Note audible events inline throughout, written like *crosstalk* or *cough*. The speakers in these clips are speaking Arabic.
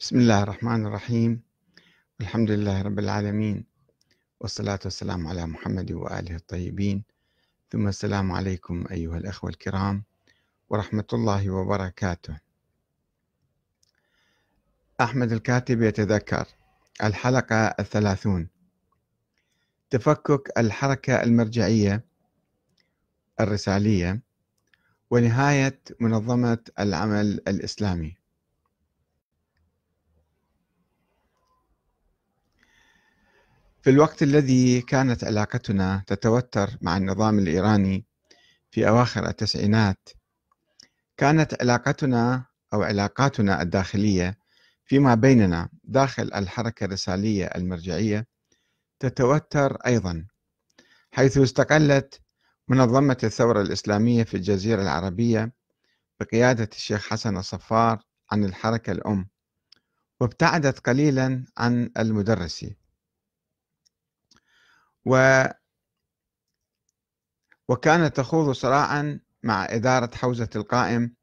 بسم الله الرحمن الرحيم. الحمد لله رب العالمين. والصلاة والسلام على محمد وآله الطيبين. ثم السلام عليكم أيها الأخوة الكرام ورحمة الله وبركاته. أحمد الكاتب يتذكر الحلقة الثلاثون. تفكك الحركة المرجعية الرسالية ونهاية منظمة العمل الإسلامي. في الوقت الذي كانت علاقتنا تتوتر مع النظام الإيراني في أواخر التسعينات كانت علاقتنا أو علاقاتنا الداخلية فيما بيننا داخل الحركة الرسالية المرجعية تتوتر أيضا حيث استقلت منظمة الثورة الإسلامية في الجزيرة العربية بقيادة الشيخ حسن الصفار عن الحركة الأم وابتعدت قليلا عن المدرسي و وكانت تخوض صراعا مع إدارة حوزة القائم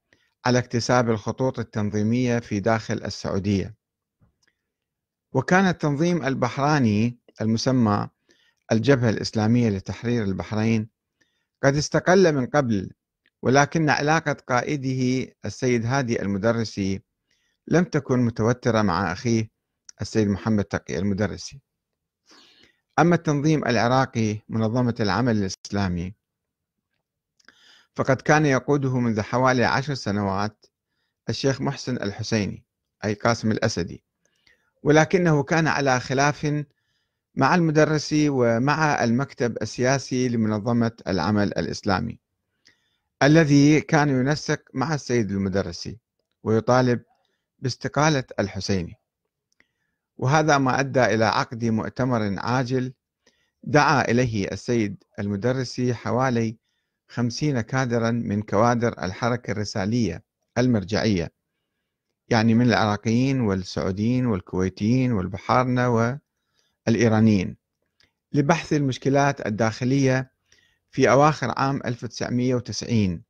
على اكتساب الخطوط التنظيمية في داخل السعودية. وكان التنظيم البحراني المسمى الجبهة الإسلامية لتحرير البحرين قد استقل من قبل ولكن علاقة قائده السيد هادي المدرسي لم تكن متوترة مع أخيه السيد محمد تقي المدرسي. أما التنظيم العراقي منظمة العمل الإسلامي فقد كان يقوده منذ حوالي عشر سنوات الشيخ محسن الحسيني أي قاسم الأسدي. ولكنه كان على خلاف مع المدرسي ومع المكتب السياسي لمنظمة العمل الإسلامي الذي كان ينسق مع السيد المدرسي ويطالب باستقالة الحسيني. وهذا ما أدى إلى عقد مؤتمر عاجل دعا إليه السيد المدرسي حوالي خمسين كادرا من كوادر الحركة الرسالية المرجعية يعني من العراقيين والسعوديين والكويتيين والبحارنة والإيرانيين لبحث المشكلات الداخلية في أواخر عام 1990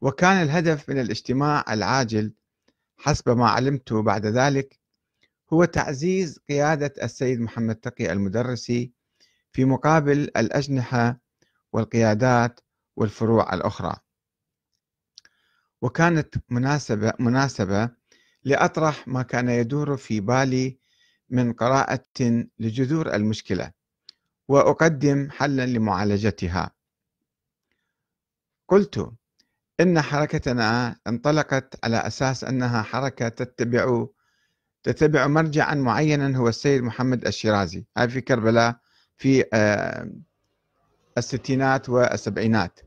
وكان الهدف من الاجتماع العاجل حسب ما علمت بعد ذلك هو تعزيز قيادة السيد محمد تقي المدرسي في مقابل الأجنحة والقيادات والفروع الأخرى. وكانت مناسبة مناسبة لأطرح ما كان يدور في بالي من قراءة لجذور المشكلة وأقدم حلا لمعالجتها. قلت إن حركتنا انطلقت على أساس أنها حركة تتبع تتبع مرجعا معينا هو السيد محمد الشيرازي. هاي في كربلاء في آه، الستينات والسبعينات.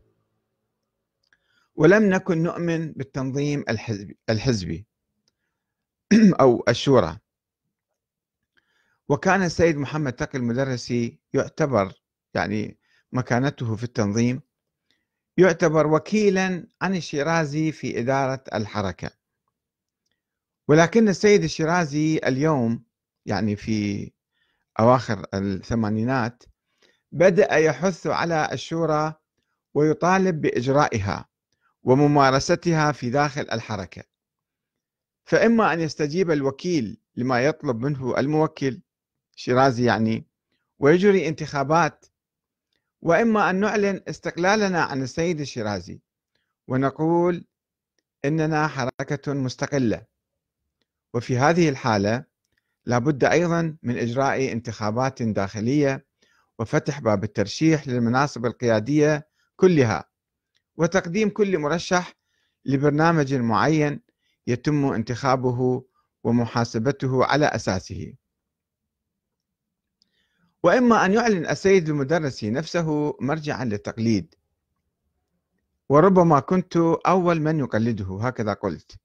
ولم نكن نؤمن بالتنظيم الحزبي, الحزبي *clears throat* أو الشورى. وكان السيد محمد تقي المدرسي يعتبر يعني مكانته في التنظيم يعتبر وكيلا عن الشيرازي في إدارة الحركة. ولكن السيد الشيرازي اليوم يعني في أواخر الثمانينات بدأ يحث على الشورى ويطالب بإجرائها وممارستها في داخل الحركة. فإما أن يستجيب الوكيل لما يطلب منه الموكل شيرازي يعني ويجري انتخابات وإما أن نعلن استقلالنا عن السيد الشيرازي ونقول إننا حركة مستقلة. وفي هذه الحالة لابد أيضا من إجراء انتخابات داخلية وفتح باب الترشيح للمناصب القيادية كلها وتقديم كل مرشح لبرنامج معين يتم انتخابه ومحاسبته على أساسه. وإما أن يعلن السيد المدرسي نفسه مرجعا للتقليد. وربما كنت أول من يقلده هكذا قلت.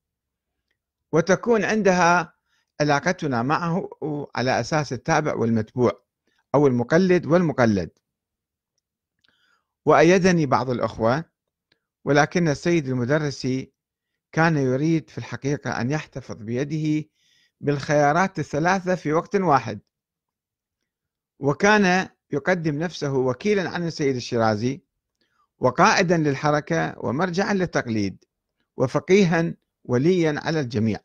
وتكون عندها علاقتنا معه على أساس التابع والمتبوع أو المقلد والمقلد. وأيدني بعض الأخوة ولكن السيد المدرسي كان يريد في الحقيقة أن يحتفظ بيده بالخيارات الثلاثة في وقت واحد. وكان يقدم نفسه وكيلا عن السيد الشيرازي وقائدا للحركة ومرجعا للتقليد وفقيها وليا على الجميع.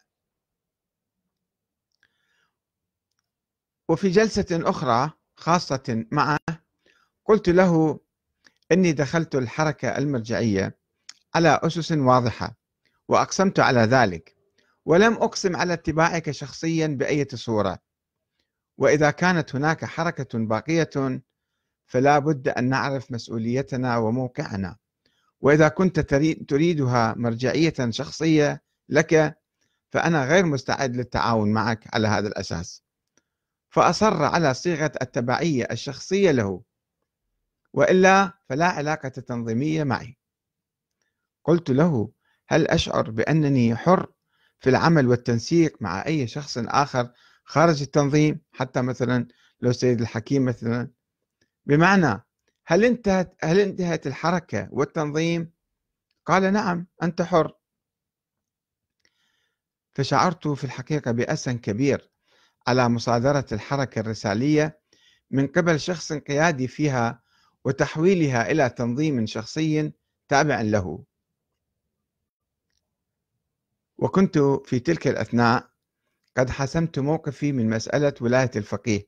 وفي جلسة أخرى خاصة معه قلت له إني دخلت الحركة المرجعية على أسس واضحة وأقسمت على ذلك ولم أقسم على اتباعك شخصيا بأية صورة. وإذا كانت هناك حركة باقية فلا بد أن نعرف مسؤوليتنا وموقعنا. وإذا كنت تريدها مرجعية شخصية لك فأنا غير مستعد للتعاون معك على هذا الأساس. فأصر على صيغة التبعية الشخصية له. وإلا فلا علاقة تنظيمية معي. قلت له هل أشعر بأنني حر في العمل والتنسيق مع أي شخص آخر خارج التنظيم؟ حتى مثلا لو سيد الحكيم مثلا. بمعنى هل انتهت هل انتهت الحركة والتنظيم؟ قال نعم أنت حر. فشعرت في الحقيقة بأسى كبير على مصادرة الحركة الرسالية من قبل شخص قيادي فيها وتحويلها إلى تنظيم شخصي تابع له. وكنت في تلك الأثناء قد حسمت موقفي من مسألة ولاية الفقيه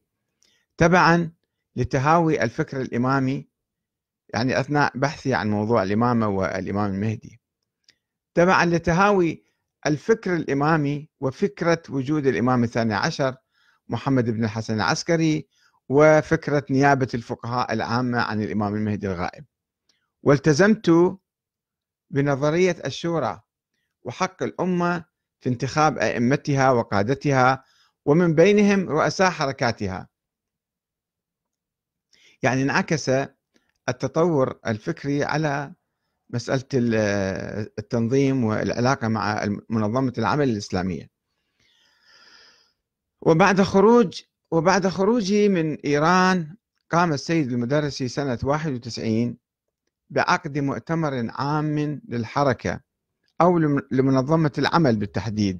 تبعا لتهاوي الفكر الإمامي يعني أثناء بحثي عن موضوع الإمامة والإمام المهدي تبعا لتهاوي الفكر الإمامي وفكرة وجود الإمام الثاني عشر محمد بن الحسن العسكري وفكرة نيابة الفقهاء العامة عن الإمام المهدي الغائب. والتزمت بنظرية الشورى وحق الأمة في انتخاب أئمتها وقادتها ومن بينهم رؤساء حركاتها. يعني انعكس التطور الفكري على مسألة التنظيم والعلاقة مع منظمة العمل الإسلامية. وبعد خروج وبعد خروجي من إيران قام السيد المدرسي سنة 91 بعقد مؤتمر عام للحركة أو لمنظمة العمل بالتحديد.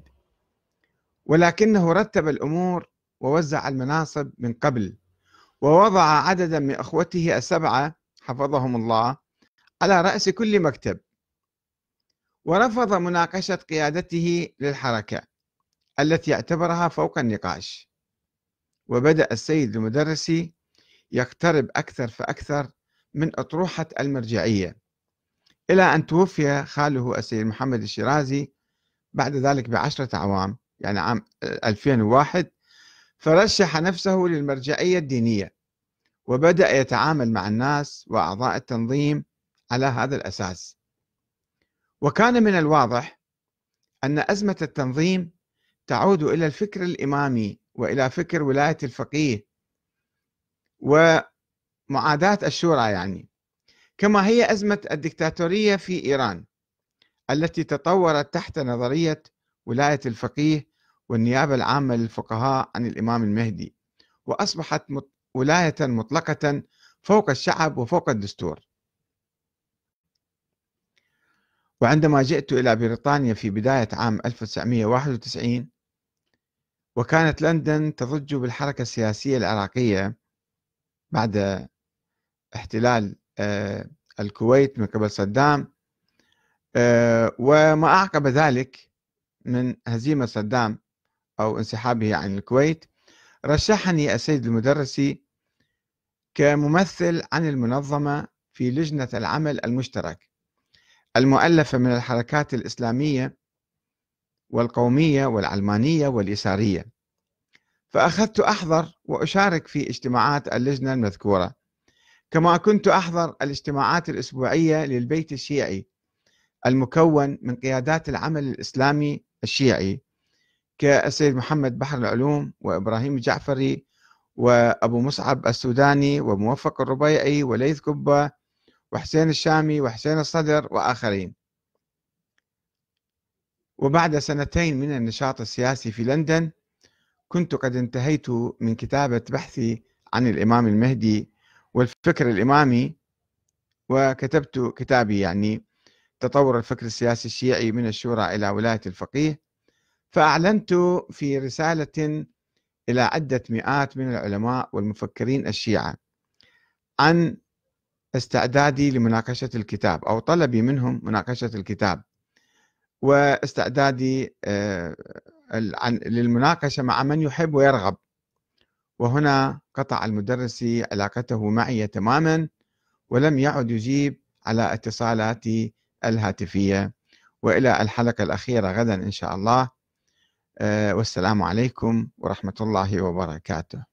ولكنه رتب الأمور ووزع المناصب من قبل ووضع عددا من أخوته السبعة حفظهم الله على رأس كل مكتب. ورفض مناقشة قيادته للحركة التي اعتبرها فوق النقاش. وبدأ السيد المدرسي يقترب أكثر فأكثر من أطروحة المرجعية إلى أن توفي خاله السيد محمد الشيرازي بعد ذلك بعشرة أعوام يعني عام 2001 فرشح نفسه للمرجعية الدينية وبدأ يتعامل مع الناس وأعضاء التنظيم على هذا الأساس. وكان من الواضح أن أزمة التنظيم تعود إلى الفكر الإمامي وإلى فكر ولاية الفقيه ومعاداة الشورى يعني كما هي أزمة الدكتاتورية في إيران التي تطورت تحت نظرية ولاية الفقيه والنيابة العامة للفقهاء عن الإمام المهدي وأصبحت ولاية مطلقة فوق الشعب وفوق الدستور. وعندما جئت إلى بريطانيا في بداية عام 1991 وكانت لندن تضج بالحركة السياسية العراقية بعد احتلال آه، الكويت من قبل صدام آه، وما أعقب ذلك من هزيمة صدام أو انسحابه عن الكويت. رشحني السيد المدرسي كممثل عن المنظمة في لجنة العمل المشترك. المؤلفة من الحركات الإسلامية والقومية والعلمانية واليسارية. فأخذت أحضر وأشارك في اجتماعات اللجنة المذكورة. كما كنت أحضر الاجتماعات الأسبوعية للبيت الشيعي المكون من قيادات العمل الإسلامي الشيعي كالسيد محمد بحر العلوم وإبراهيم الجعفري وأبو مصعب السوداني وموفق الربيعي وليث كبة وحسين الشامي وحسين الصدر وآخرين. وبعد سنتين من النشاط السياسي في لندن كنت قد انتهيت من كتابة بحثي عن الإمام المهدي والفكر الإمامي وكتبت كتابي يعني تطور الفكر السياسي الشيعي من الشورى إلى ولاية الفقيه. فأعلنت في رسالة إلى عدة مئات من العلماء والمفكرين الشيعة عن استعدادي لمناقشة الكتاب أو طلبي منهم مناقشة الكتاب. واستعدادي آه، للمناقشة مع من يحب ويرغب. وهنا قطع المدرس علاقته معي تماما ولم يعد يجيب على اتصالاتي الهاتفية. وإلى الحلقة الأخيرة غدا إن شاء الله. آه، والسلام عليكم ورحمة الله وبركاته.